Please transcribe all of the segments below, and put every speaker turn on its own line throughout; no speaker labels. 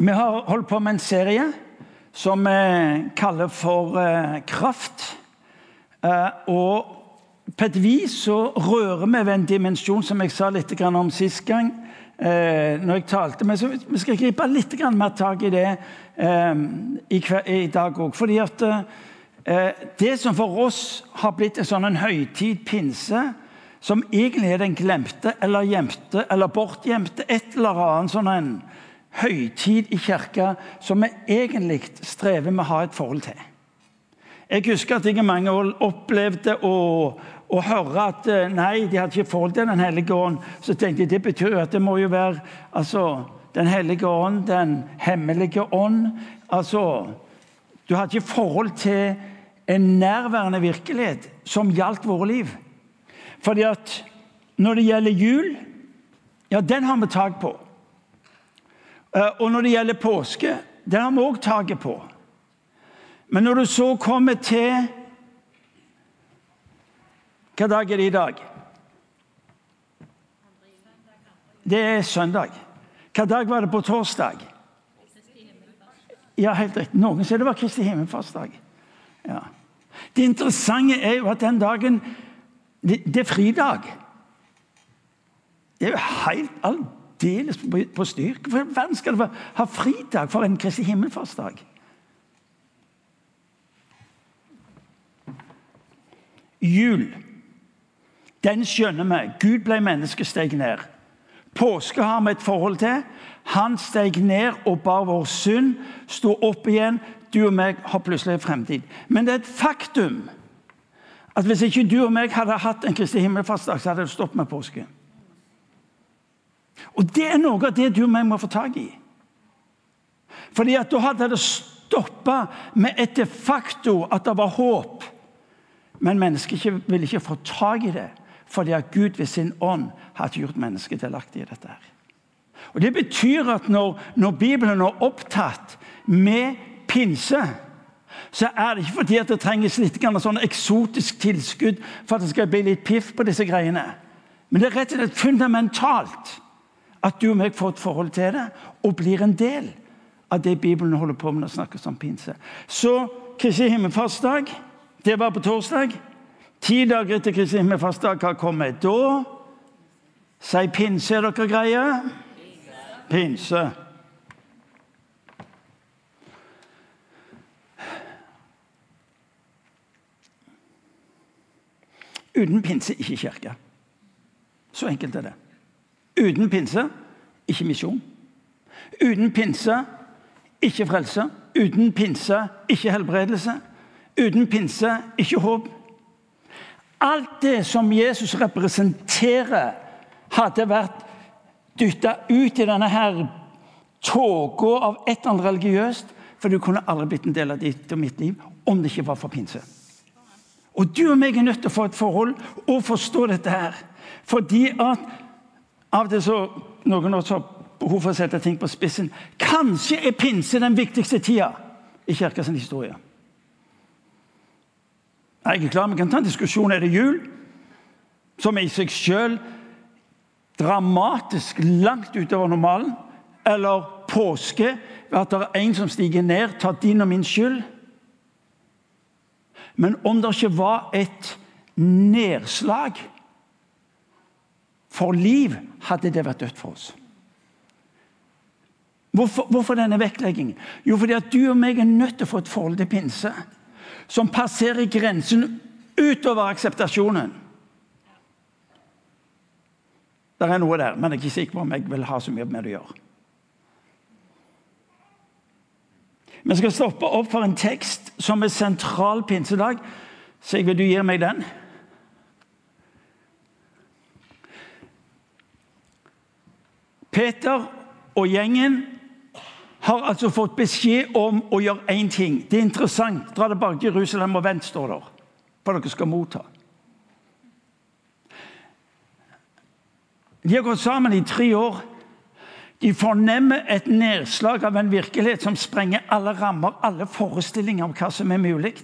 Vi har holdt på med en serie som vi kaller for eh, Kraft. Eh, og på et vis så rører vi ved en dimensjon som jeg sa litt om sist gang. Eh, når jeg talte, Men så vi skal gripe litt mer tak i det i, dag òg. Fordi at det som for oss har blitt en sånn høytid, pinse, som egentlig er den glemte eller gjemte eller bortgjemte, et eller annet sånn en høytid i kirka som vi egentlig strever med å ha et forhold til. Jeg husker at jeg i mange år opplevde å, å høre at eh, nei, de hadde ikke forhold til Den hellige ånd. Så tenkte jeg det betyr at det må jo være altså, Den hellige ånd, den hemmelige ånd. Altså, Du hadde ikke forhold til en nærværende virkelighet som gjaldt våre liv. Fordi at når det gjelder jul, ja, den har vi tak på. Eh, og når det gjelder påske, det har vi òg taket på. Men når du så kommer til Hva dag er det i dag? Det er søndag. Hva dag var det på torsdag? Ja, helt riktig. Noen sier det var Kristi himmelfartsdag. Ja. Det interessante er jo at den dagen Det, det er fridag. Det er jo helt aldeles aldeles på styr. Hvorfor i verden skal du ha fridag for en Kristi himmelfartsdag? Jul, den skjønner vi. Gud ble menneske, steg ned. Påske har vi et forhold til. Han steg ned og bar vår synd, sto opp igjen. Du og meg har plutselig en fremtid. Men det er et faktum at hvis ikke du og meg hadde hatt en Kristi himmelfartsdag, så hadde det stoppet med påske. Og Det er noe av det du og jeg må få tak i. Fordi at Da hadde det stoppa med et de facto at det var håp. Men mennesket ville ikke få tak i det, fordi at Gud ved sin ånd hadde gjort mennesket delaktig i dette. her. Og Det betyr at når, når Bibelen er opptatt med pinse, så er det ikke fordi at det trenges litt sånn eksotisk tilskudd for at det skal bli litt piff på disse greiene. Men det er rett og slett fundamentalt at du og meg får et forhold til det og blir en del av det Bibelen holder på med når det snakkes om pinse. Så Kristi himmelfartsdag, det var på torsdag. Ti dager etter Kristi himmelfartsdag, hva kommer da? Si pinse, er dere greie? Pinse. Uten pinse ikke kirke. Så enkelt er det. Uten pinse ikke misjon. Uten pinse ikke frelse. Uten pinse ikke helbredelse. Uten pinse ikke håp. Alt det som Jesus representerer, hadde vært dytta ut i denne her tåka av et eller annet religiøst. For du kunne aldri blitt en del av ditt og mitt liv om det ikke var for pinse. Og du og meg er nødt til å få et forhold og forstå dette her. Fordi at av og til så noen har behov for å sette ting på spissen. Kanskje er pinse den viktigste tida i kirkens historie. Jeg er ikke klar, Vi kan ta en diskusjon. Er det jul, som er i seg sjøl dramatisk langt utover normalen? Eller påske, ved at det er en som stiger ned, tar din og min skyld? Men om det ikke var et nedslag for liv hadde det vært dødt for oss. Hvorfor, hvorfor, denne vektleggingen? Jo, fordi at du og meg er nødt til å få et forhold til pinse som passerer grensen utover akseptasjonen. Det er noe der, men jeg er ikke sikker på om jeg vil ha så mye med det å gjøre. Vi skal stoppe opp for en tekst som er sentral pinsedag. Vil du gi meg den? Peter og gjengen har altså fått beskjed om å gjøre én ting. Det er interessant. Dra tilbake til Jerusalem og vent, står der. For dere skal motta. De har gått sammen i tre år. De fornemmer et nedslag av en virkelighet som sprenger alle rammer, alle forestillinger om hva som er mulig.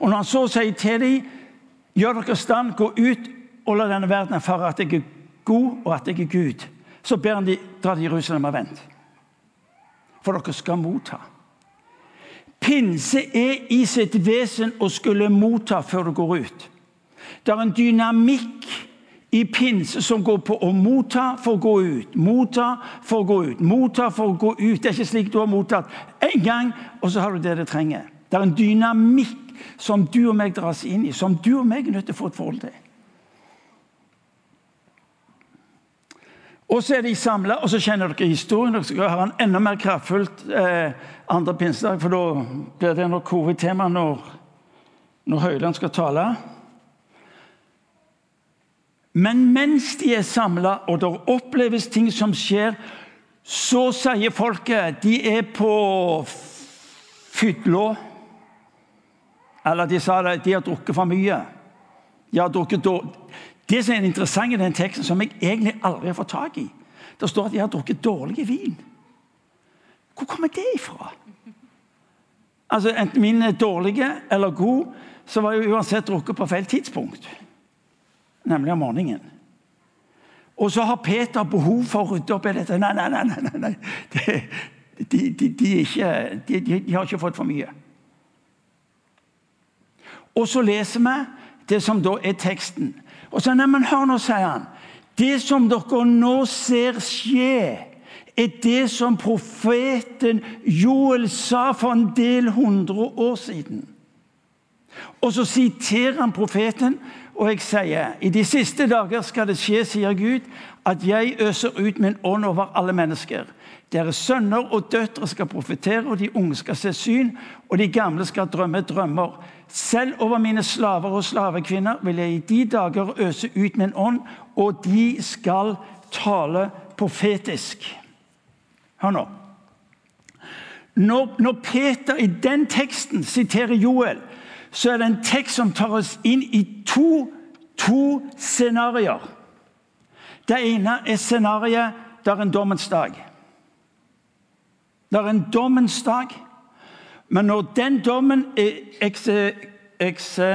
Og når han så sier til dem, gjør dere stand, gå ut og la denne verden erfare at jeg er god, og at jeg er Gud så ber han de dra til Jerusalem og vente. for dere skal motta. Pinse er i sitt vesen å skulle motta før du går ut. Det er en dynamikk i pinse som går på å motta for å gå ut. Motta for å gå ut. Motta for å gå ut. Det er ikke slik du har mottatt én gang, og så har du det du trenger. Det er en dynamikk som du og meg dras inn i, som du og meg er nødt til å få et forhold til. Og så er de samla, og så kjenner dere historien. Dere skal ha en enda mer kraftfullt eh, andre pinsedag, for da blir det nok hovedtema når, når Høyland skal tale. Men mens de er samla, og det oppleves ting som skjer, så sier folket de er på fylla. Eller de sa det, de har drukket for mye. De har drukket dårlig. Det som er interessant i den teksten, som jeg egentlig aldri har fått tak i, det står at de har drukket dårlig vin. Hvor kommer det ifra? Altså, Enten min er dårlige eller god, så var jeg uansett drukket på feil tidspunkt. Nemlig om morgenen. Og så har Peter behov for å rydde opp i dette. Nei, nei, nei. nei, nei. Det, de, de, de, ikke, de, har ikke fått for mye. Og så leser vi det som da er teksten. Og så, nei, men hør nå, sier han. Det som dere nå ser skje, er det som profeten Joel sa for en del hundre år siden. Og så siterer han profeten, og jeg sier i de siste dager skal det skje, sier Gud, at jeg øser ut min ånd over alle mennesker. Deres sønner og døtre skal profetere, og de unge skal se syn, og de gamle skal drømme drømmer. Selv over mine slaver og slavekvinner vil jeg i de dager øse ut min ånd, og de skal tale profetisk. Hør nå. Når, når Peter i den teksten siterer Joel, så er det en tekst som tar oss inn i to, to scenarioer. Det ene er scenarioet der en dommens dag. Det er en dommens dag. Men når den dommen er ekse, ekse,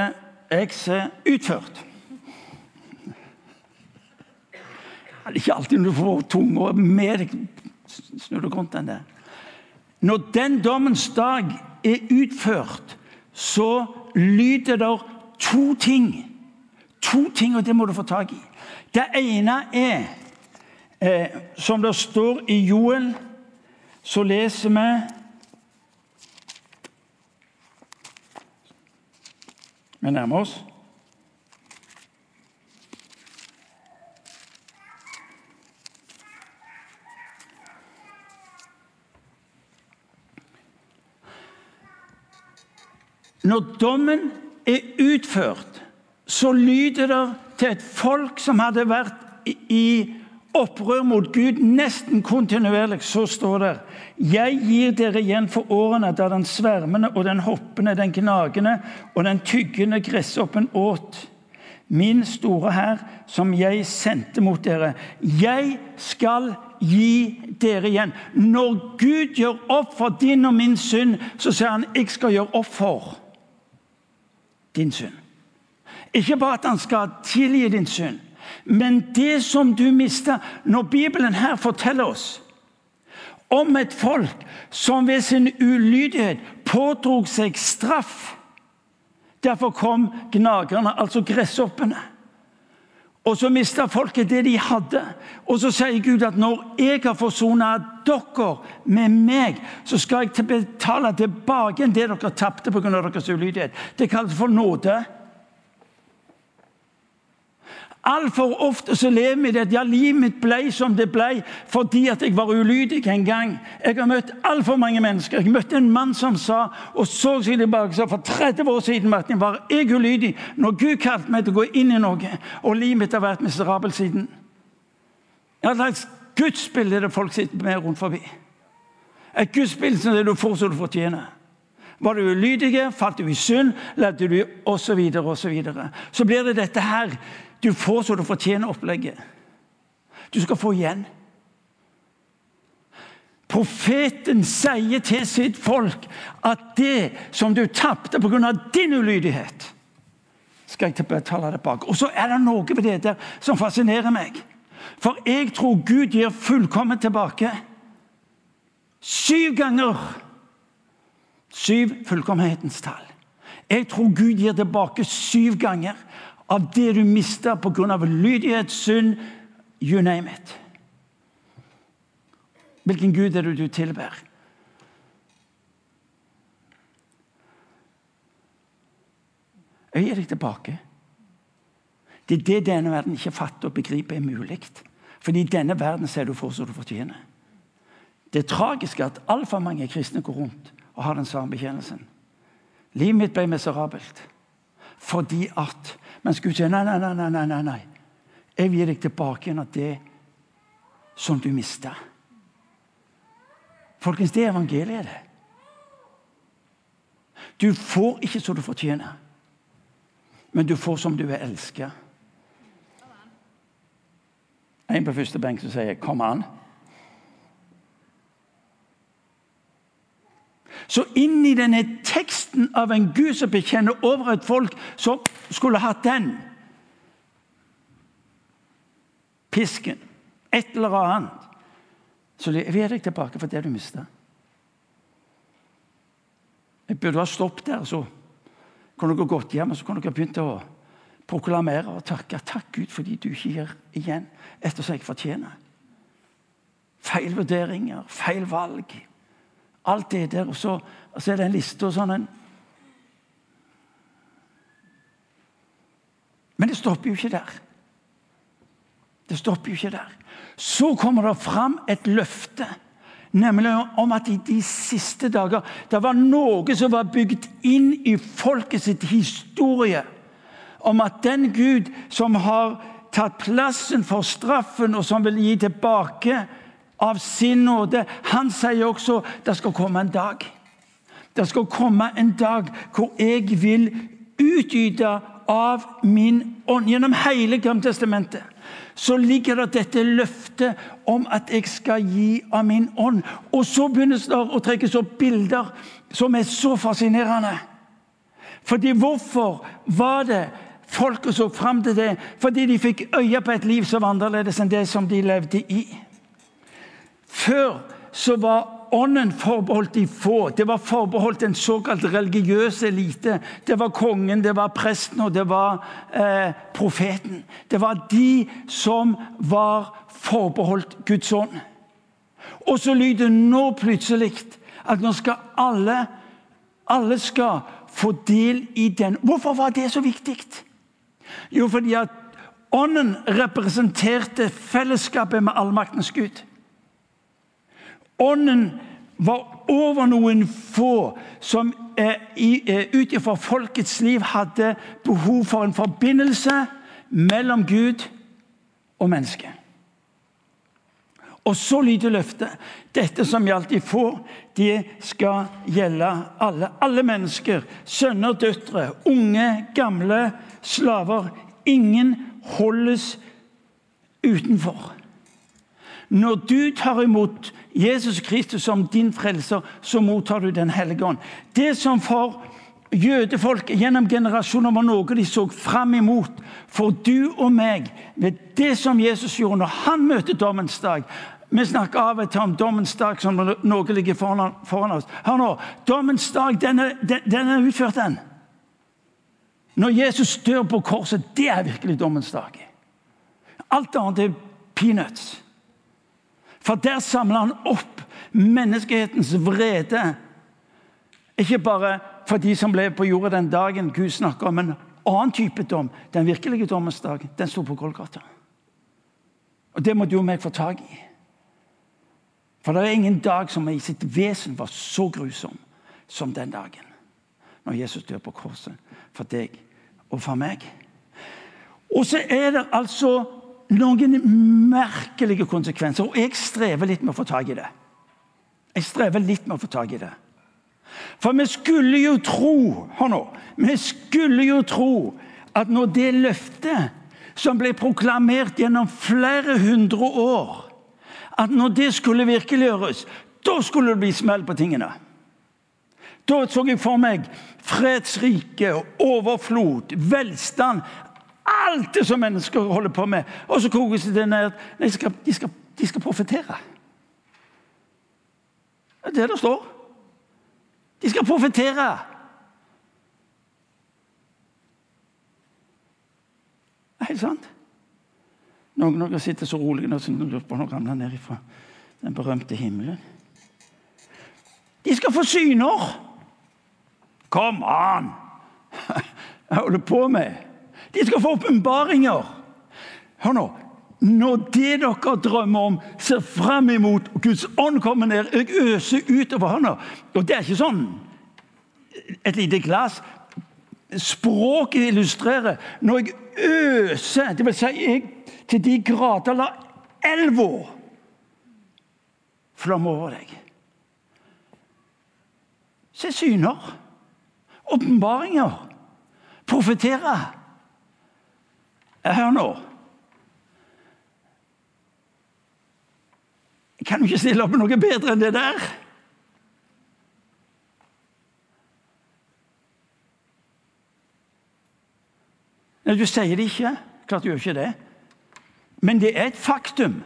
ekse utført Det er ikke alltid du får tunga med deg rundt den der. Når den dommens dag er utført, så lyder det to ting. To ting, og det må du få tak i. Det ene er, eh, som det står i Joel så leser vi Vi nærmer oss. Når dommen er utført, så lyder det til et folk som hadde vært i opprør mot Gud nesten kontinuerlig, så står det Jeg gir dere igjen for årene da den svermende og den hoppende, den gnagende og den tyggende gresshoppen åt min store hær, som jeg sendte mot dere. Jeg skal gi dere igjen. Når Gud gjør opp for din og min synd, så sier han jeg skal gjøre opp for din synd. Ikke bare at han skal tilgi din synd, men det som du mista Når Bibelen her forteller oss om et folk som ved sin ulydighet pådrog seg straff Derfor kom gnagerne, altså gresshoppene. Og så mista folket det de hadde. Og så sier Gud at når jeg har forsona dere med meg, så skal jeg betale tilbake det dere tapte pga. deres ulydighet. Det kalles for nåde. Altfor ofte så lever vi det at ja, livet mitt ble som det ble fordi at jeg var ulydig en gang. Jeg har møtt altfor mange mennesker. Jeg møtte en mann som sa og så seg tilbake sa for 30 år siden jeg var jeg ulydig når Gud kalte meg til å gå inn i noe, og livet mitt har vært miserabelt siden. Hva slags gudsbilde det folk sitter med rundt forbi. Et gudsbilde som det du får som du fortjener. Var du ulydig, falt du i synd, levde du osv., osv. Så, videre, og så, så blir det dette her du får så du fortjener opplegget. Du skal få igjen. Profeten sier til sitt folk at det som du tapte pga. din ulydighet, skal jeg betale tilbake. Og så er det noe ved det der som fascinerer meg. For jeg tror Gud gir fullkomment tilbake. Syv ganger. Syv fullkommenhetens tall. Jeg tror Gud gir tilbake syv ganger av det du mister pga. lydighet, synd, you name it. Hvilken gud er det du tilber? Jeg gir deg tilbake. Det er det denne verden ikke fatter og begriper er mulig. Fordi i denne verden ser du for som du fortjener. Det er at altfor mange kristne går rundt og har den samme bekjennelsen. Livet mitt ble miserabelt fordi at Men Gud sier nei, nei, nei, nei, nei, nei. Jeg gir deg tilbake igjen av det som du mista. Folkens, det er evangeliet, det. Du får ikke som du fortjener, men du får som du er elsket. En på første benk som sier 'kom an'. Så inni denne teksten av en Gud som bekjenner over et folk som skulle hatt den pisken, et eller annet Så leverer jeg tilbake for det du mista. Jeg burde ha stoppet der, så kunne dere gått hjem og så kunne dere begynt å proklamere og takke. Takk Gud fordi du ikke gir igjen etter som jeg fortjener. Feil vurderinger, feil valg. Alt det der. Og så, og så er det en liste og sånn en Men det stopper jo ikke der. Det stopper jo ikke der. Så kommer det fram et løfte, nemlig om at i de siste dager Det var noe som var bygd inn i folket sitt historie om at den Gud som har tatt plassen for straffen, og som vil gi tilbake av sin nåde, han sier også det skal komme en dag. Det skal komme en dag hvor jeg vil utgyte av min ånd. Gjennom hele Gammeltestamentet så ligger det dette løftet om at jeg skal gi av min ånd. Og så begynnes det å trekkes opp bilder som er så fascinerende. Fordi hvorfor var det Folket så fram til det fordi de fikk øye på et liv som var annerledes enn det som de levde i. Før så var ånden forbeholdt de få. Det var forbeholdt en såkalt religiøs elite. Det var kongen, det var presten og det var eh, profeten. Det var de som var forbeholdt Guds ånd. Og så lyder nå plutselig at nå skal alle alle skal få del i den. Hvorfor var det så viktig? Jo, fordi at ånden representerte fellesskapet med allmaktens Gud. Ånden var over noen få som eh, eh, ut ifra folkets liv hadde behov for en forbindelse mellom Gud og mennesket. Og så lyder løftet. Dette som gjaldt de få, det skal gjelde alle. Alle mennesker. Sønner, døtre, unge, gamle, slaver. Ingen holdes utenfor. Når du tar imot Jesus Kristus som din frelser, så mottar du Den hellige ånd. Det som for jødefolk gjennom generasjoner var noe de så fram imot, for du og meg, ved det som Jesus gjorde når han møter dommens dag vi snakker av og til om dommens dag som noe ligger foran, foran oss. Hør nå, Dommens dag, den er, den, den er utført, den. Når Jesus dør på korset, det er virkelig dommens dag. Alt annet er peanuts. For der samler han opp menneskehetens vrede. Ikke bare for de som ble på jorda den dagen Gud snakker om en annen type dom. Den virkelige dommens dag, den sto på Golgata. Og Det må du og meg få tak i. For det er ingen dag som i sitt vesen var så grusom som den dagen. Når Jesus dør på korset for deg og for meg. Og så er det altså noen merkelige konsekvenser, og jeg strever litt med å få tak i det. Jeg strever litt med å få tak i det. For vi skulle jo tro Hør nå. Vi skulle jo tro at når det løftet som ble proklamert gjennom flere hundre år At når det skulle virkeliggjøres, da skulle det bli smell på tingene. Da så jeg for meg fredsrike, overflod, velstand. Alt det som mennesker holder på med. Og så kokes det ned de skal, de de skal profetere. Det er det det står. De skal profetere. Er helt sant. Noen av dere sitter så rolig nå som lurer på når ramler ned fra den berømte himmelen. De skal få syner! Kom an! Jeg holder på med. De skal få åpenbaringer. Hør nå. Når det dere drømmer om, ser fram imot, Guds ånd kommer ned, og øser utover hånda Og det er ikke sånn et lite glass. Språket illustrerer når jeg øser, det vil si jeg til de grader lar elva flomme over deg. Se syner, åpenbaringer, profetere. Hør nå. Kan jo ikke stille opp med noe bedre enn det der. Nei, Du sier det ikke. Klart du gjør ikke det. Men det er et faktum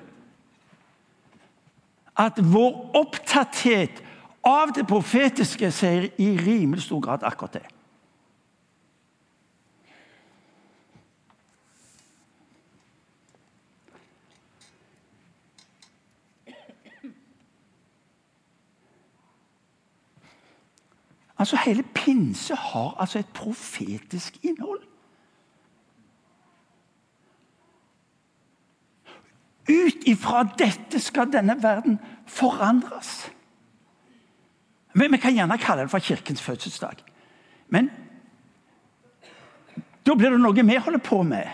at vår opptatthet av det profetiske sier i rimelig stor grad akkurat det. Altså, Hele pinse har altså et profetisk innhold. Ut ifra dette skal denne verden forandres. Men vi kan gjerne kalle det for Kirkens fødselsdag. Men da blir det noe vi holder på med.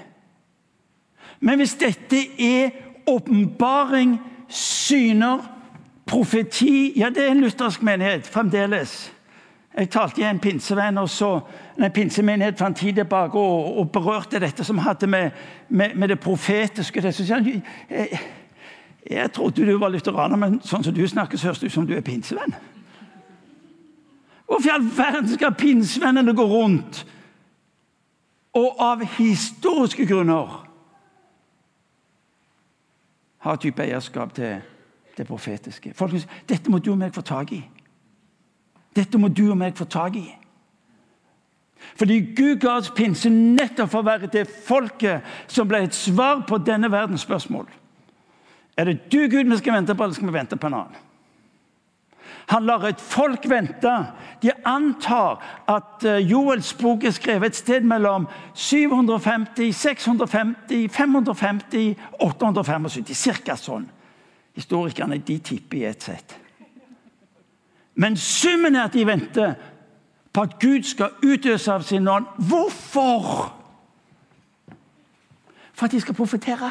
Men hvis dette er åpenbaring, syner, profeti Ja, det er en luthersk menighet fremdeles. Jeg talte i en pinsevenn og så, en pinsemenighet for en tid tilbake og, og berørte dette som hadde med, med, med det profetiske det, jeg, jeg, jeg, trodde du var lutheraner, men sånn som du snakker, så høres det ut som du er pinsevenn. Hvorfor i all verden skal pinsevennene gå rundt og av historiske grunner ha type eierskap til det profetiske? Folkens, dette må du og meg få tak i. Dette må du og meg få tak i. Fordi Gud ga oss pinse nettopp for å være det folket som ble et svar på denne verdens spørsmål. Er det du, Gud, vi skal vente på, eller skal vi vente på en annen? Han lar et folk vente. De antar at eh, Joels bok er skrevet et sted mellom 750, 650, 550, 875. Cirka sånn. Historikerne de tipper i ett sett. Men summen er at de venter på at Gud skal utøse av sin ånd. Hvorfor? For at de skal profetere.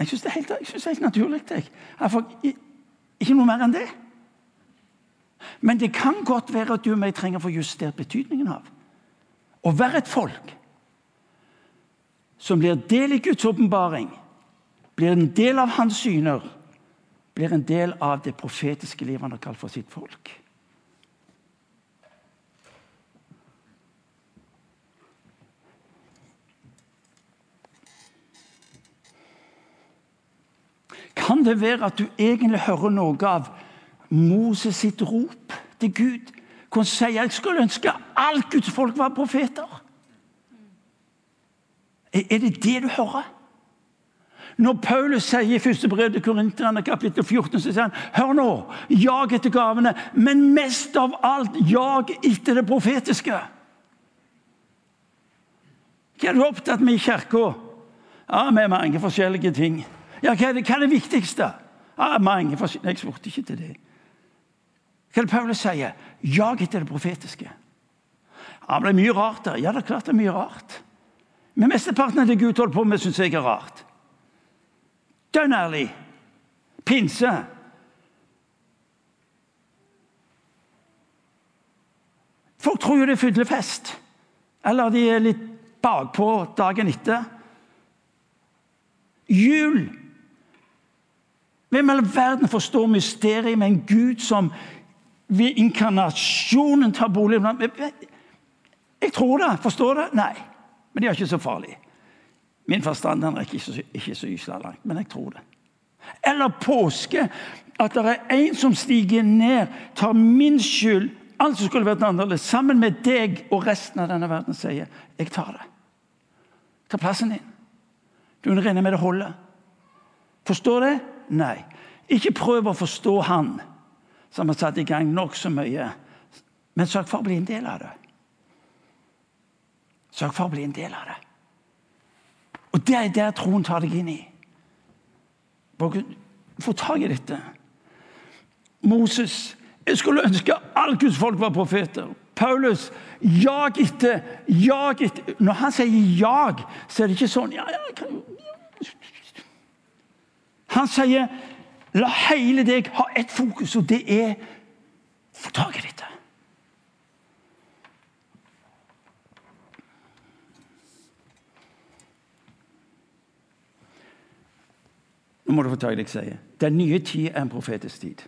Jeg syns det, det, er helt naturlig. Jeg. Ikke noe mer enn det. Men det kan godt være at du og meg trenger å få justert betydningen av å være et folk som blir del i Guds åpenbaring blir en del av hans syner, blir en del av det profetiske livet han har kalt for sitt folk. Kan det være at du egentlig hører noe av Moses sitt rop til Gud? Hvor han sier jeg skulle ønske alt Guds folk var profeter. Er det det du hører? Når Paulus sier i første brev til Korinterne kapittel 14, så sier han hør nå, jag etter gavene, men mest av alt jag etter det profetiske. Hva er du opptatt med i kirka? Ja, med mange forskjellige ting. Ja, Hva er det, hva er det viktigste? Ja, mange forskjellige, Jeg spurte ikke til det. Hva er det Paulus sier? Jag etter det profetiske. Ja, men Det er mye rart der. Ja, det er klart det er mye rart. Men mesteparten av det Gud holder på med, syns jeg er rart. Dønn ærlig. Pinse. Folk tror jo det er fyllefest. Eller de er litt bakpå dagen etter. Jul. Hvem i all verden forstår mysteriet med en Gud som ved inkarnasjonen tar bolig blant Jeg tror det. Forstår det? Nei. Men det er ikke så farlig. Min forstand den rekker ikke ikke så gysla langt, men jeg tror det. Eller påske. At det er en som stiger ned, tar min skyld, alt som skulle vært annerledes, sammen med deg og resten av denne verden, sier jeg tar det. Ta plassen din. Du regner regne med det holder. Forstår det? Nei. Ikke prøv å forstå han som har satt i gang nokså mye, men sørg for å bli en del av det. Sørg for å bli en del av det. Og det er der troen tar deg inn i. Få tak i dette. Moses Jeg skulle ønske alle Guds folk var profeter. Paulus jag etter, jag etter Når han sier jag, så er det ikke sånn ja, ja, Han sier la hele deg ha ett fokus, og det er få tak i dette. Nå må du få ta det jeg sier. Den nye tid er en profetisk tid.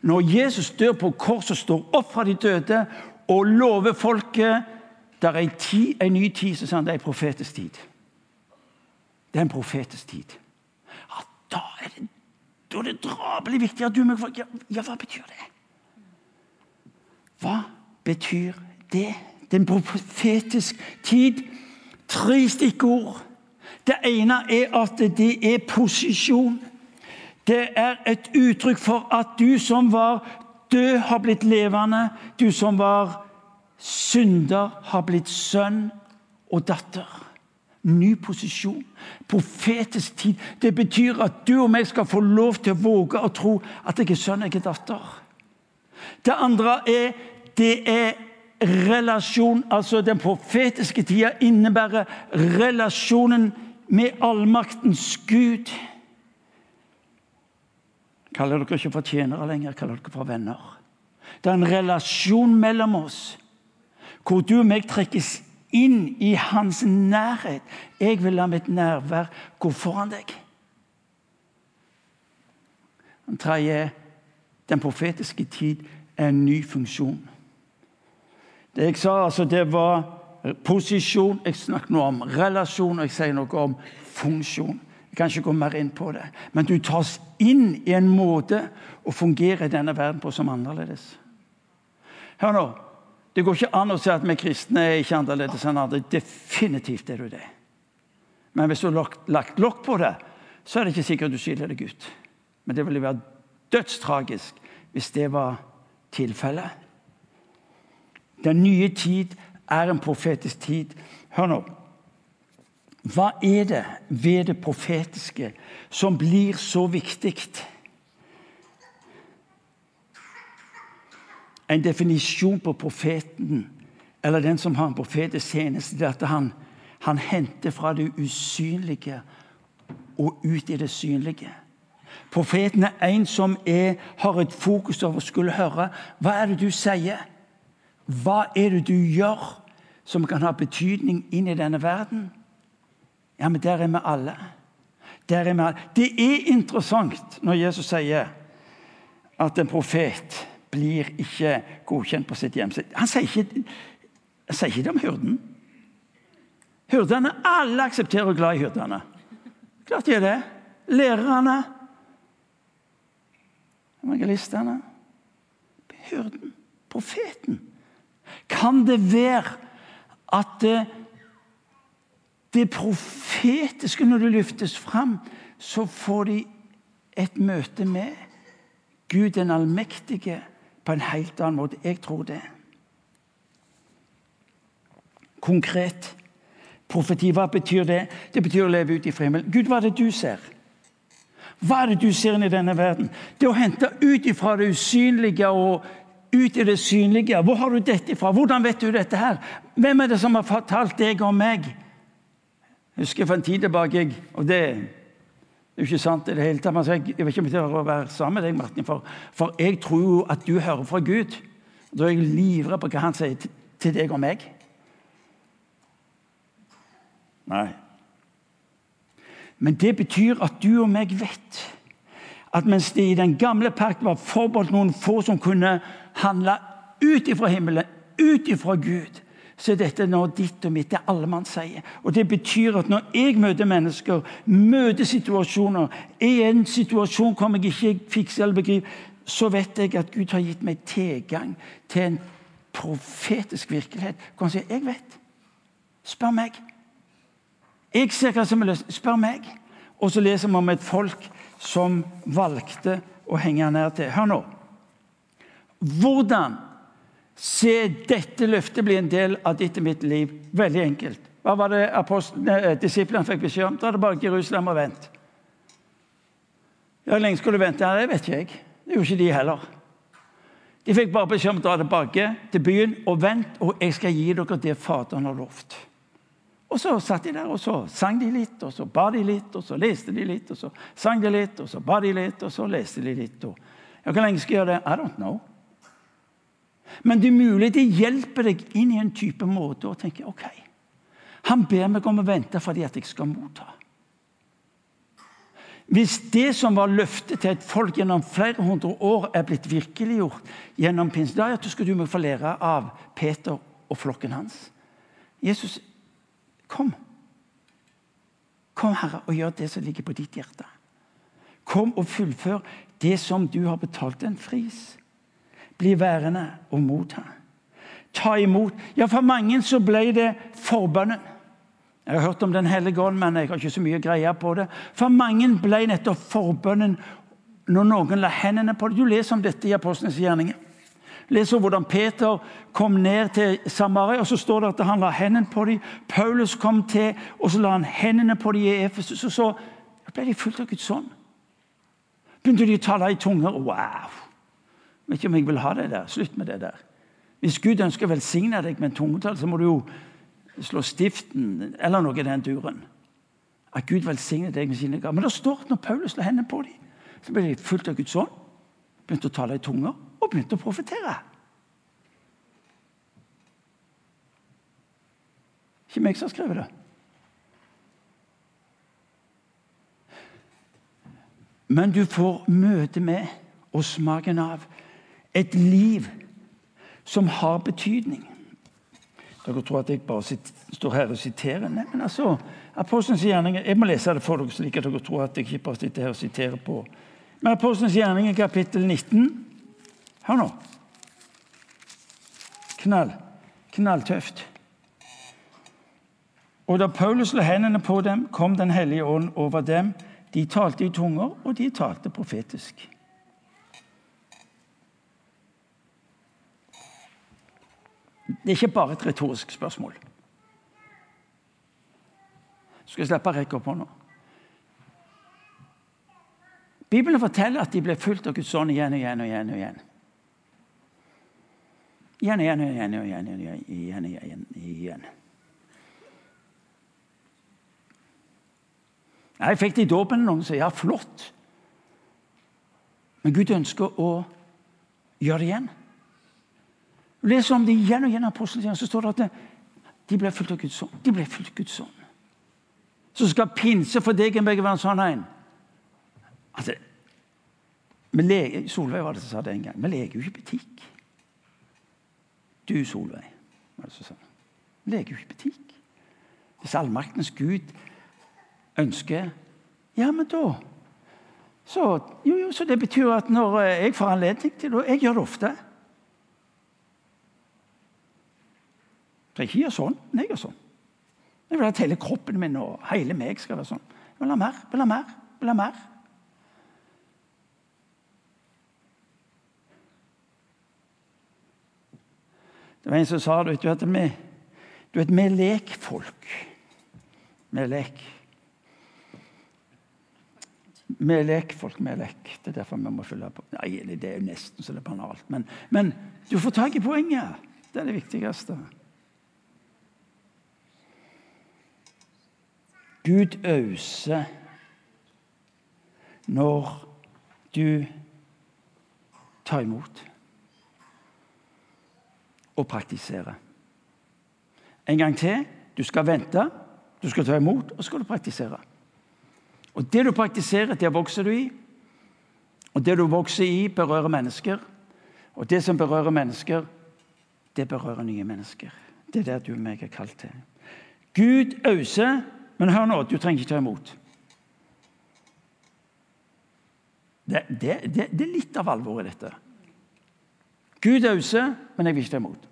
Når Jesus dør på korset, står opp fra de døde og lover folket det er en, ny tid, så sier han det er en profetisk tid. Det er en profetisk tid. Ja, da er det, da er det drabelig viktig at du må ja, ja, hva betyr det? Hva betyr det? Det er en profetisk tid. Tre stikkord. Det ene er at det er posisjon. Det er et uttrykk for at du som var død, har blitt levende. Du som var synder, har blitt sønn og datter. Ny posisjon. Profetisk tid. Det betyr at du og meg skal få lov til å våge å tro at jeg er sønn, jeg er datter. Det andre er det er relasjon. Altså den profetiske tida innebærer relasjonen med allmaktens Gud. Kaller dere ikke for tjenere lenger, kaller dere for venner. Det er en relasjon mellom oss hvor du og meg trekkes inn i hans nærhet. Jeg vil la mitt nærvær gå foran deg. Den tredje, den profetiske tid, er en ny funksjon. Det jeg sa, altså, det var posisjon. Jeg snakker noe om relasjon, og jeg sier noe om funksjon. Jeg kan ikke gå mer inn på det. Men du tas inn i en måte å fungere i denne verden på som annerledes. Hør nå. Det går ikke an å si at vi kristne er ikke annerledes enn andre. Definitivt er du det. Men hvis du har lagt lokk på det, så er det ikke sikkert du skiller deg ut. Men det ville være dødstragisk hvis det var tilfellet. Den nye tid er en profetisk tid. Hør nå. Hva er det ved det profetiske som blir så viktig? En definisjon på profeten, eller den som har en profetisk tjeneste, det er at han, han henter fra det usynlige og ut i det synlige. Profeten er en som er, har et fokus over å skulle høre. Hva er det du sier? Hva er det du gjør som kan ha betydning inn i denne verden? Ja, men der er vi alle. Der er vi alle. Det er interessant når Jesus sier at en profet blir ikke godkjent på sitt hjemsted. Han sier ikke, han sier ikke det om hyrden. Hyrdene, Alle aksepterer og er glad i hyrdene. Klart de er det. Lærerne. Evangelistene. Hyrden. Profeten. Kan det være at det det profetiske, når det løftes fram, så får de et møte med Gud den allmektige på en helt annen måte. Jeg tror det. Konkret. Profeti, hva betyr det? Det betyr å leve ut i himmelen. Gud, hva er det du ser? Hva er det du ser inn i denne verden? Det å hente ut ifra det usynlige og ut i det synlige. Hvor har du dette ifra? Hvordan vet du dette her? Hvem er det som har fortalt deg om meg? Jeg husker for en tid tilbake og det er jo ikke sant i det hele tatt. Jeg, jeg vet ikke om jeg vil være sammen med deg, Martin, for, for, jeg tror jo at du hører fra Gud. Da er jeg livredd på hva han sier til deg og meg. Nei. Men det betyr at du og meg vet at mens det i den gamle pakt var forbeholdt noen få som kunne handle ut ifra himmelen, ut ifra Gud, så er dette nå ditt og mitt. Det er alle man sier. Og det betyr at når jeg møter mennesker, møter situasjoner, er en situasjon hvor jeg ikke fikser eller begriper, så vet jeg at Gud har gitt meg tilgang til en profetisk virkelighet. Hvor han sier 'Jeg vet'. Spør meg. Jeg ser hva som er løst. Spør meg. Og så leser vi om et folk som valgte å henge ned til. Hør nå. Hvordan se dette løftet bli en del av ditt og mitt liv? Veldig enkelt. Hva var det eh, disiplene fikk beskjed om? Er det bare Jerusalem og vent. Hvor lenge skulle du vente? Det vet ikke jeg. Det gjorde ikke de heller. De fikk bare beskjed om å dra tilbake til byen og vent, og jeg skal gi dere det Faderen har lovt. Og så satt de der, og så sang de litt, og så ba de litt, og så leste de litt, og så sang de litt, og så ba de litt, og så leste de litt. Og, hvor lenge skal jeg gjøre det? I don't know. Men det er mulig det hjelper deg inn i en type måte å tenke ok, han ber meg om å vente fordi at jeg skal motta. Hvis det som var løftet til et folk gjennom flere hundre år, er blitt virkeliggjort gjennom pinsedag, så skal du meg få lære av Peter og flokken hans. Jesus, kom. Kom, Herre, og gjør det som ligger på ditt hjerte. Kom og fullfør det som du har betalt en fris. Bli værende og motta. Ta imot. Ja, for mange så ble det forbønnen. Jeg har hørt om Den hellige ånd, men jeg har ikke så mye greie på det. For mange ble nettopp forbønnen når noen la hendene på det. Du leser om dette i Apostlenes gjerninger. Leser hvordan Peter kom ned til Samaria, og så står det at han la hendene på dem. Paulus kom til, og så la han hendene på dem i Efesus. Og så ble de fulgt av Guds ånd. Begynte de å tale i tunger. Wow! Vet ikke om jeg vil ha det der. Slutt med det der. Hvis Gud ønsker å velsigne deg med en tungetall, så må du jo slå stiften eller noe i den duren. At Gud velsigner deg med sine gaver. Men det står at når Paulus la hendene på dem, så ble de fulgt av Guds ånd, begynte å tale i tunger og begynte å profetere. Ikke meg som har skrevet det. Men du får møte med og smaken av et liv som har betydning. Dere tror at jeg bare står her og siterer. Nei, men altså, Apostelens gjerninger Jeg må lese det for dere, slik at dere tror at jeg ikke bare sitter her og siterer på. Men Apostelens gjerninger, kapittel 19 Hør nå. Knall. Knalltøft. Og da Paulus la hendene på dem, kom Den hellige ånd over dem. De talte i tunger, og de talte profetisk. Det er ikke bare et retorisk spørsmål. Skal jeg slippe å rekke opp hånda? Bibelen forteller at de ble fulgt av Guds ånd igjen og igjen og igjen. og igjen. Igjen og igjen og igjen og igjen. og igjen, igjen, igjen, igjen. Jeg fikk det i dåpen. Noen sier ja, flott. Men Gud ønsker å gjøre det igjen. Leser om det igjen og igjen i aposteltjenesten, så står det at de ble fulgt av Guds ånd. De ble fulgt av Guds ånd. Så skal pinse for deg en begge være en sånn en. Altså, Solveig var det som sa det en gang. Vi leker jo ikke butikk. Du, Solveig, var det som sa. Vi leker jo ikke butikk. Hvis allmaktens Gud ønsker Ja, men da så, jo, jo, så det betyr at når jeg får anledning til det Jeg gjør det ofte. For jeg ikke gjør sånn, men jeg gjør sånn. Jeg vil at hele kroppen min og hele meg skal være sånn. Jeg vil ha mer, vil ha mer, vil ha mer. Det var en som sa vet du, at vi, du vet, vi er lekfolk. Vi er lek. Vi er lekfolk, vi er lek. Det er derfor vi må følge på. Nei, det er jo nesten så det er banalt. Men, men du får tak i poenget. Det er det viktigste. Gud auser når du tar imot og praktiserer. En gang til. Du skal vente, du skal ta imot, og så skal du praktisere. Og Det du praktiserer, det vokser du i. Og det du vokser i, berører mennesker. Og det som berører mennesker, det berører nye mennesker. Det er det du og meg er kalt til. Gud auser, men hør nå, du trenger ikke ta imot. Det, det, det, det er litt av alvoret i dette. Gud er ause, men jeg vil ikke ta imot.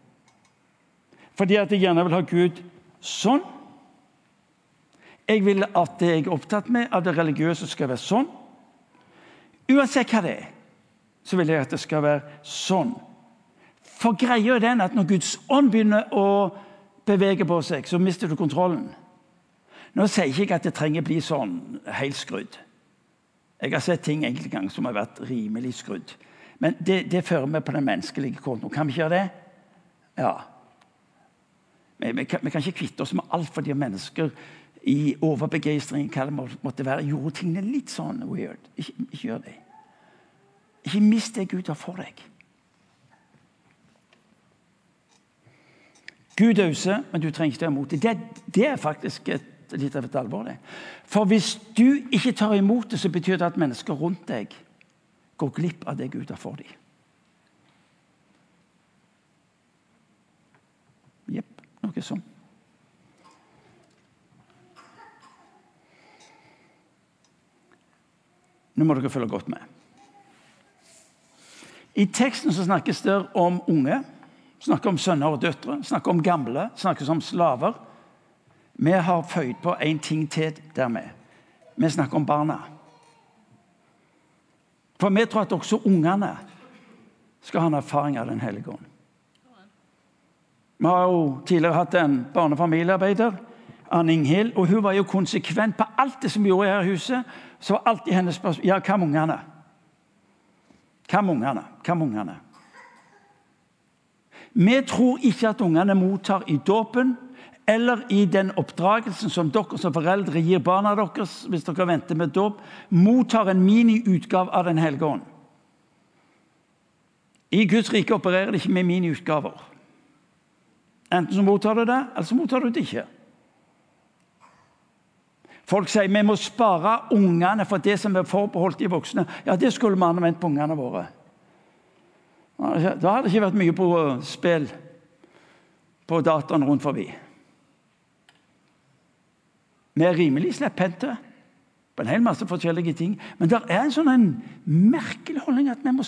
Fordi at jeg gjerne vil ha Gud sånn. Jeg vil at det jeg er opptatt med av det religiøse, skal være sånn. Uansett hva det er, så vil jeg at det skal være sånn. For greia er den at når Guds ånd begynner å bevege på seg, så mister du kontrollen. Nå sier ikke jeg at det trenger bli sånn helt skrudd. Jeg har sett ting enkelte ganger som har vært rimelig skrudd. Men det, det fører vi på den menneskelige kontoen. Kan vi ikke gjøre det? Ja. Vi, vi, kan, vi kan, ikke kvitte oss med alt fordi mennesker i overbegeistring hva det måtte være, gjorde tingene litt sånn weird. Ikke, ikke gjør det. Ikke mist det Gud har for deg. Gud auser, men du trenger ikke ta imot det. Det er faktisk et, litt av et alvor. det. For hvis du ikke tar imot det, så betyr det at mennesker rundt deg går glipp av det Gud har for dem. Jepp, noe sånn. Nå må dere følge godt med. I teksten så snakkes det om unge, snakker om sønner og døtre, snakker om gamle, snakkes om slaver. Vi har føyd på én ting til dermed. Vi snakker om barna. For vi tror at også ungene skal ha en erfaring av Den hellige ånd. Vi har jo tidligere hatt en barnefamiliearbeider, Anne Inghild, og hun var jo konsekvent på alt det som vi gjorde her i huset. Så var alltid hennes spørsmål ja, hva med ungene? Hva med ungene? Hva med ungene? Vi tror ikke at ungene mottar i dåpen eller i den oppdragelsen som dere som foreldre gir barna deres hvis dere venter med dåp, mottar en miniutgave av Den hellige ånd. I Guds rike opererer det ikke med miniutgaver. Enten så mottar du det, eller så mottar du det ikke. Folk sier vi må spare ungene for det som er forbeholdt de voksne. Ja, Det skulle vi ha vendt på ungene våre. Da hadde det ikke vært mye på spill på dataen rundt forbi. Vi er rimelig slepphendte på en hel masse forskjellige ting. Men det er en sånn en merkelig holdning at vi må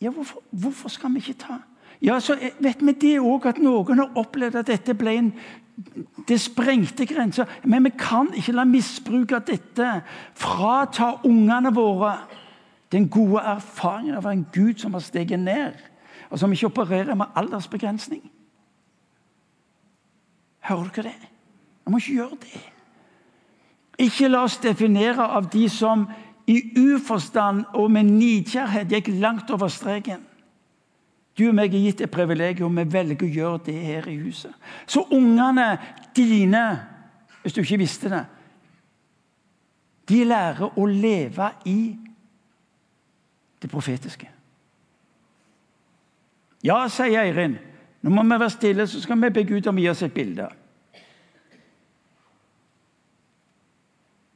Ja, hvorfor, hvorfor skal vi ikke ta Ja, så vet vi det òg, at noen har opplevd at dette ble en det sprengte grenser. Men vi kan ikke la misbruk av dette frata ungene våre den gode erfaringen av en Gud som har steget ned, og som ikke opererer med aldersbegrensning. Hører dere det? Vi må ikke gjøre det. Ikke la oss definere av de som i uforstand og med nidkjærhet gikk langt over streken. Du og meg er gitt et privilegium, vi velger å gjøre det her i huset. Så ungene dine, hvis du ikke visste det, de lærer å leve i det profetiske. Ja, sier Eirin. Nå må vi være stille, så skal vi be Gud om å gi oss et bilde.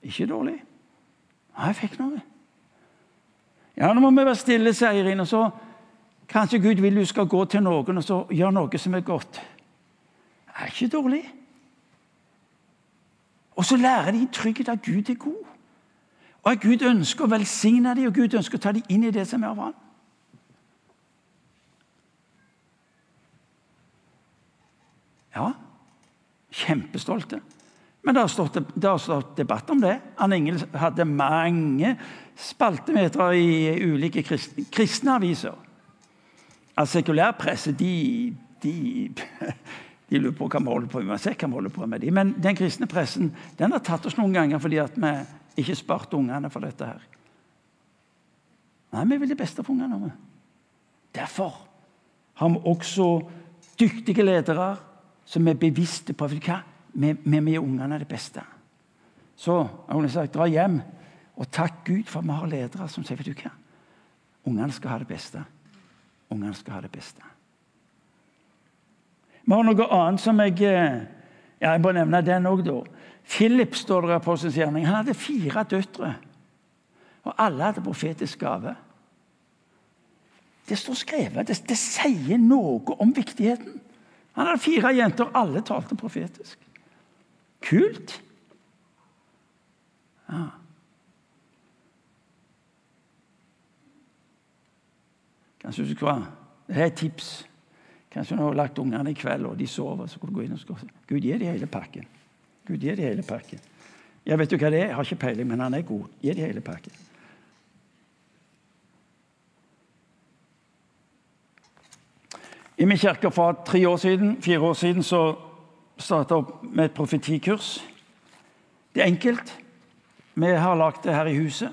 Ikke dårlig. Ja, jeg fikk noe. Ja, nå må vi være stille, sier Irene. Så kanskje Gud vil du skal gå til noen og så gjøre noe som er godt. Det er ikke dårlig. Og så lærer de trygghet at Gud er god. Og at Gud ønsker å velsigne dem, og Gud ønsker å ta dem inn i det som er av ham. Ja, kjempestolte. Men det har, stått, debatt om det. Anne Ingel hadde mange spaltemeter i ulike kristne, kristne aviser. At Sekulærpresse de, de, de, lurer på hva vi holder på med. Se hva vi holder på med. Men den kristne pressen den har tatt oss noen ganger fordi vi ikke sparte ungene for dette. her. Nei, vi vil det beste for ungene. Derfor har vi også dyktige ledere som er bevisste på hva vi, vi gir ungene det beste. Så hun har sagt, dra hjem og takk Gud for at vi har ledere som sier vet du hva? Ungene skal ha det beste. Ungene skal ha det beste. Vi har noe annet som jeg eh, ja, Jeg må nevne den òg, da. Philip står det på sin gjerning. Han hadde fire døtre. Og alle hadde profetisk gave. Det står skrevet. Det, det sier noe om viktigheten. Han hadde fire jenter, alle talte profetisk. Kult! Ja. Kanskje du skulle Det er et tips. Kanskje du har lagt ungene i kveld, og de sover. så kan du gå inn og skal, Gud gir de hele pakken. Gud gir de hele pakken. Jeg vet jo hva det er, jeg har ikke peiling, men han er god. Gi de hele pakken. I min kirke for tre år siden, fire år siden så starta opp med et profetikurs. Det er enkelt. Vi har lagd det her i huset.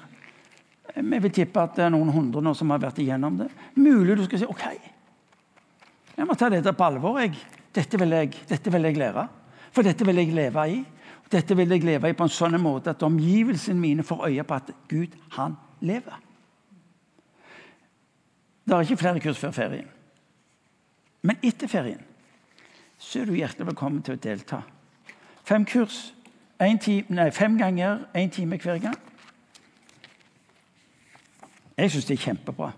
Vi vil tippe at det er noen hundre nå som har vært igjennom det. Mulig du skal si OK, jeg må ta dette på alvor. Jeg. Dette, vil jeg, dette vil jeg lære. For dette vil jeg leve i. Dette vil jeg leve i på en sånn måte at omgivelsene mine får øye på at Gud, han lever. Det er ikke flere kurs før ferien. Men etter ferien så er du hjertelig velkommen til å delta. Fem kurs. Time, nei, fem ganger én time hver gang. Jeg syns det er kjempebra.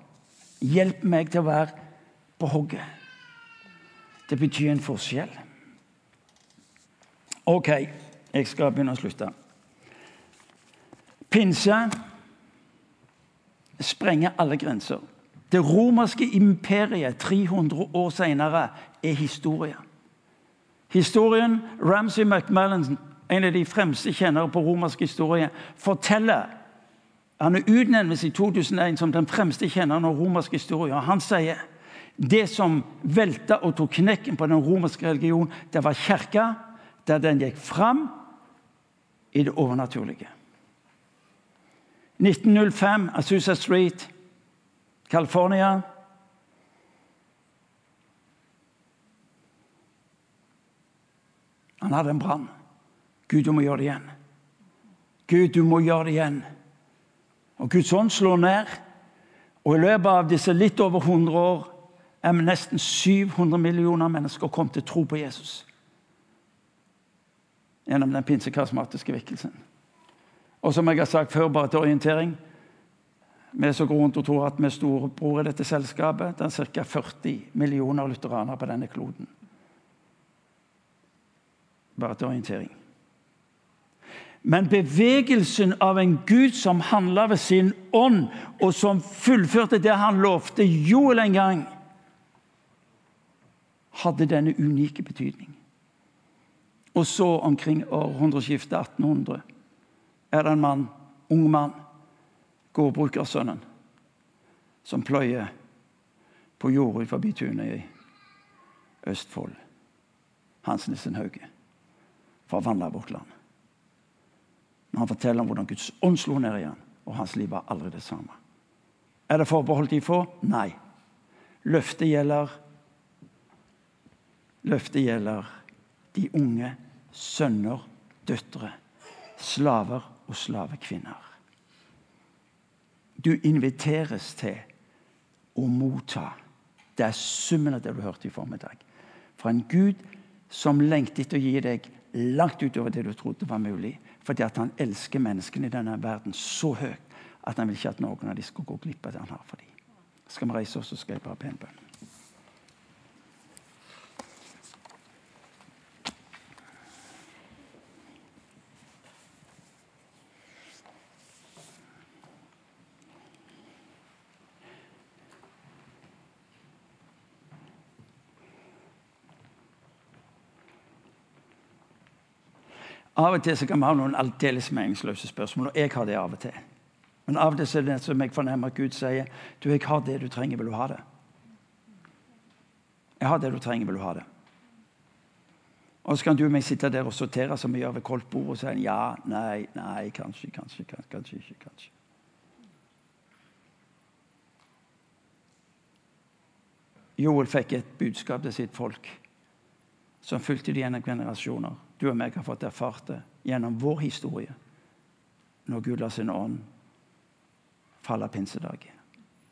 Hjelp meg til å være på hogget. Det betyr en forskjell. OK, jeg skal begynne å slutte. Pinse sprenger alle grenser. Det romerske imperiet 300 år senere er historie. Historien Ramsay McMillan, en av de fremste kjennere på romersk historie, forteller Han er utnevnt i 2001 som den fremste kjenneren av romersk historie. og Han sier det som velta og tok knekken på den romerske religionen, det var kirka, der den gikk fram i det overnaturlige. 1905, Azusa Street, California. Han hadde en brann. Gud, du må gjøre det igjen. Gud, du må gjøre det igjen. Og Guds ånd slår ned. Og i løpet av disse litt over 100 år er nesten 700 millioner mennesker kommet til tro på Jesus. Gjennom den pinsekarismatiske vekkelsen. Og som jeg har sagt før, bare til orientering Vi som går rundt og tror at vi er storebror i dette selskapet. Det er ca. 40 millioner lutheranere på denne kloden. Bare til orientering. Men bevegelsen av en Gud som handla ved sin ånd, og som fullførte det han lovte Joel en gang, hadde denne unike betydning. Og så, omkring århundreskiftet 1800, er det en mann, ung mann, gårdbrukersønnen, som pløyer på jorda forbi tunet i Østfold. Hans Nissen Hauge. For å vandre vårt land. Men han forteller om hvordan Guds ånd slo ned igjen, og hans liv var aldri det samme. Er det forbeholdt de få? Nei. Løftet gjelder Løftet gjelder de unge, sønner, døtre, slaver og slavekvinner. Du inviteres til å motta. Det er summen av det du hørte i formiddag. Fra en Gud som lengter etter å gi deg langt utover det du trodde var mulig. Fordi at han elsker menneskene i denne verden så høyt at han vil ikke at noen av dem skal gå glipp av det han har for dem. Skal vi reise oss, så skal jeg bare be en bønn. Av og til så kan vi ha noen aldeles meningsløse spørsmål, og jeg har det av og til. Men av og til er det som jeg fornemmer at Gud sier du, jeg har det du trenger, vil du ha det? Jeg har det du trenger, vil du ha det? Og så kan du og meg sitte der og sortere som vi gjør ved koldt bord og si ja, nei, nei, kanskje, kanskje, kanskje, kanskje ikke. kanskje. Joel fikk et budskap til sitt folk som fulgte de gjennom generasjoner du og meg har fått erfart det gjennom vår historie når Gud lar sin ånd falle pinsedag.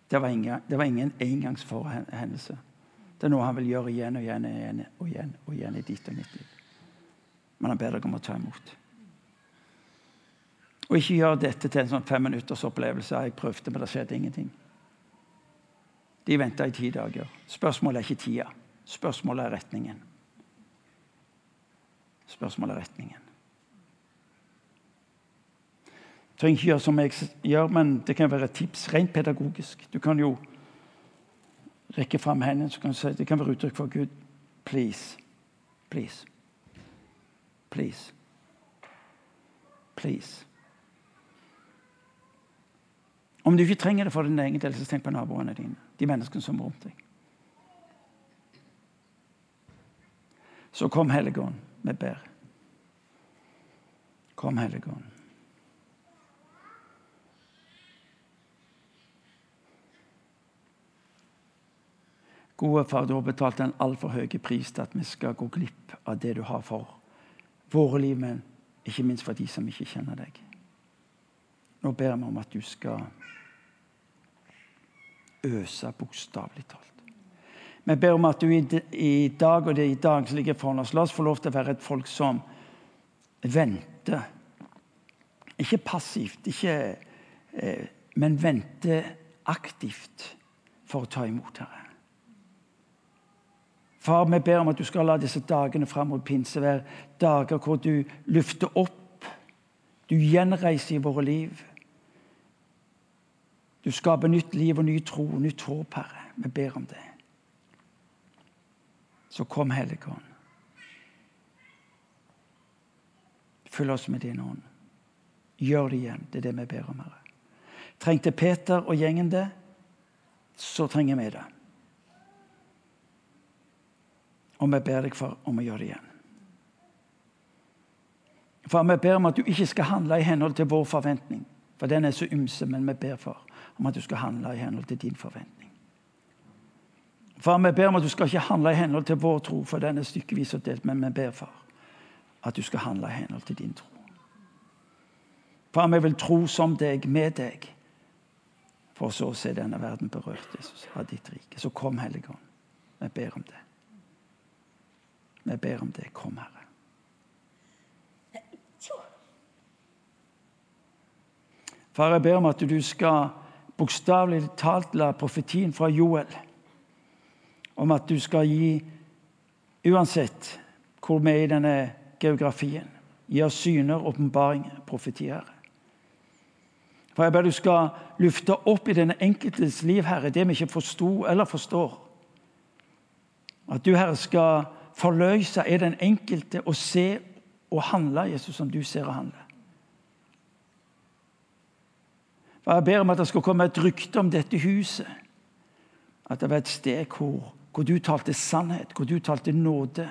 Det var ingen, det var ingen engangsforhendelse. Det er noe han vil gjøre igjen og igjen og igjen og igjen, og igjen i ditt og mitt liv. Men han ber deg om å ta imot. Og ikke gjør dette til en sånn femminutters opplevelse. Jeg prøvde, men det skjedde ingenting. De venta i ti dager. Spørsmålet er ikke tida. Spørsmålet er retningen. Spørsmålet er retningen. Du trenger ikke gjøre som jeg gjør, men det kan være et tips rent pedagogisk. Du kan jo rekke fram hendene så kan du si det kan være uttrykk for Gud. Please. Please. Please. Please. Om du ikke trenger det for din egen del, så tenk på naboene dine. De menneskene som er rundt deg. Så kom Helligånd, vi ber. Kom, Helligånd. Gode far, du har betalt en altfor høy pris til at vi skal gå glipp av det du har for våre liv, men ikke minst for de som ikke kjenner deg. Nå ber vi om at du skal øse, bokstavelig talt. Vi ber om at du i dag og det i dag som ligger foran oss, la oss få lov til å være et folk som venter. Ikke passivt, ikke, eh, men venter aktivt for å ta imot Herre. Far, vi ber om at du skal la disse dagene fram mot pinse være dager hvor du løfter opp, du gjenreiser i våre liv. Du skaper nytt liv og ny tro, nytt håp, Herre. Vi ber om det. Så kom, Helligånd. Fyll oss med din ånd. Gjør det igjen. Det er det vi ber om, Herre. Trengte Peter og gjengen det, så trenger vi det. Og vi ber deg for om å gjøre det igjen. For Vi ber om at du ikke skal handle i henhold til vår forventning. For den er så ymse, men vi ber for om at du skal handle i henhold til din forventning. For Vi ber om at du skal ikke handle i henhold til vår tro, for den er stykkevis og delt, men vi ber far, at du skal handle i henhold til din tro. Far, vi vil tro som deg, med deg, for så å se denne verden berørt Jesus, av ditt rike. Så kom, Helligånd. Vi ber om det. Vi ber om det. Kom, Herre. Far, jeg ber om at du skal bokstavelig talt la profetien fra Joel om at du skal gi, uansett hvor vi er i denne geografien, gi oss syner, åpenbaringer, profetier. For jeg ber du skal lufte opp i denne enkeltes liv, Herre, det vi ikke forsto eller forstår. At du, Herre, skal forløse er den enkelte å se og handle Jesus som du ser og handler. For Jeg ber om at det skal komme et rykte om dette huset. At det var et sted hvor, hvor du talte sannhet, hvor du talte nåde.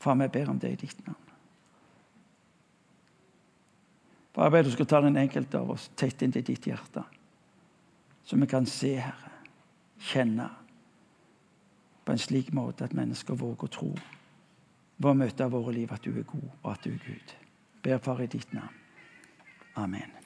Far, vi ber om det i ditt navn. Far, jeg ber du skal ta den enkelte av oss tett inn til ditt hjerte, så vi kan se, Herre, kjenne på en slik måte at mennesker våger å tro ved å møte våre liv at du er god, og at du er Gud. Ber Far i ditt navn. Amen.